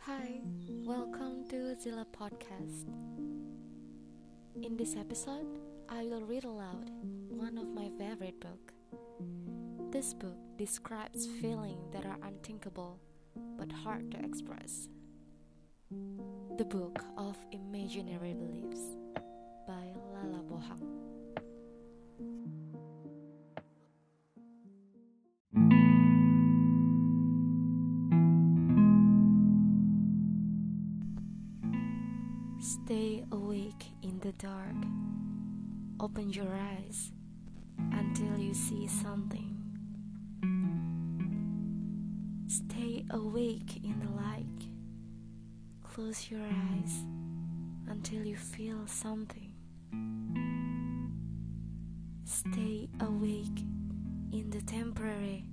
Hi, welcome to Zilla Podcast. In this episode, I will read aloud one of my favorite book. This book describes feelings that are unthinkable but hard to express. The Book of Imaginary Beliefs by Lala Bohang. Awake in the dark. Open your eyes until you see something. Stay awake in the light. Close your eyes until you feel something. Stay awake in the temporary.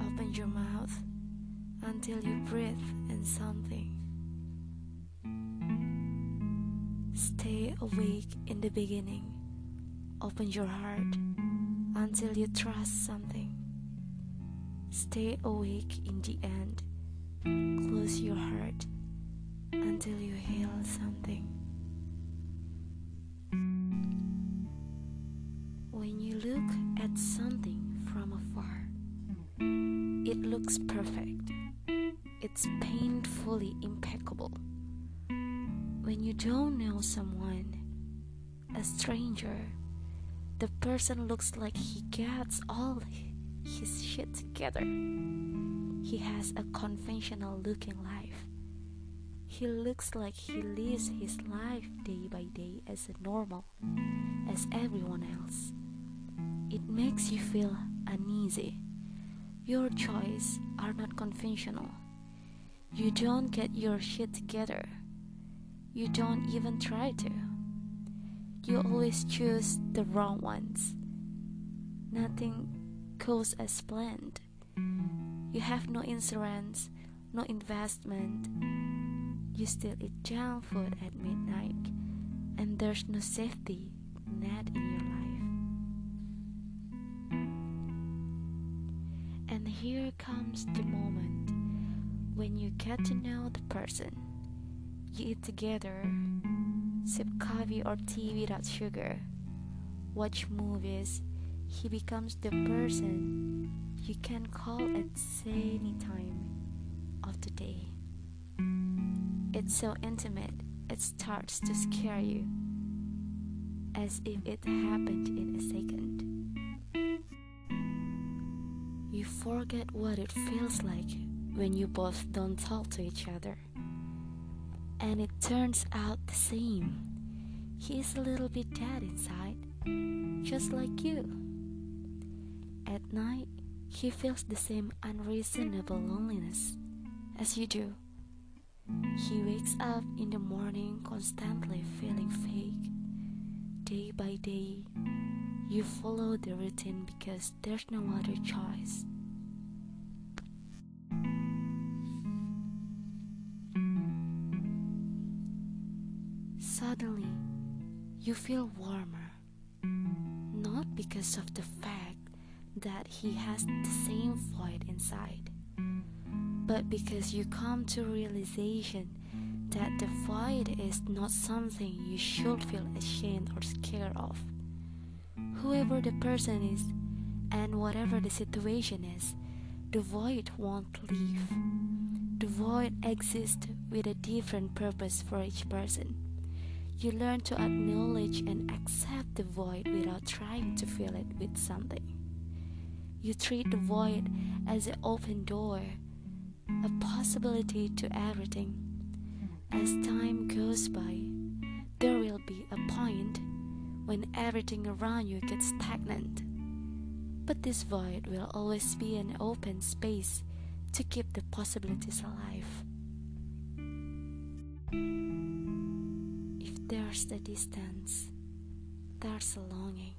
Open your mouth until you breathe in something. Stay awake in the beginning. Open your heart until you trust something. Stay awake in the end. Close your heart until you heal something. When you look at something from afar, it looks perfect. It's painfully impeccable when you don't know someone, a stranger, the person looks like he gets all his shit together. He has a conventional looking life. He looks like he lives his life day by day as a normal as everyone else. It makes you feel uneasy. Your choices are not conventional. You don't get your shit together you don't even try to. You always choose the wrong ones. Nothing goes as planned. You have no insurance, no investment. You still eat junk food at midnight, and there's no safety net in your life. And here comes the moment when you get to know the person you eat together, sip coffee or tea without sugar, watch movies. He becomes the person you can call at any time of the day. It's so intimate, it starts to scare you, as if it happened in a second. You forget what it feels like when you both don't talk to each other and it turns out the same. He is a little bit dead inside, just like you. At night, he feels the same unreasonable loneliness as you do. He wakes up in the morning constantly feeling fake. Day by day, you follow the routine because there's no other choice. Suddenly, you feel warmer. Not because of the fact that he has the same void inside, but because you come to realization that the void is not something you should feel ashamed or scared of. Whoever the person is, and whatever the situation is, the void won't leave. The void exists with a different purpose for each person. You learn to acknowledge and accept the void without trying to fill it with something. You treat the void as an open door, a possibility to everything. As time goes by, there will be a point when everything around you gets stagnant. But this void will always be an open space to keep the possibilities alive. There's the distance, there's a longing.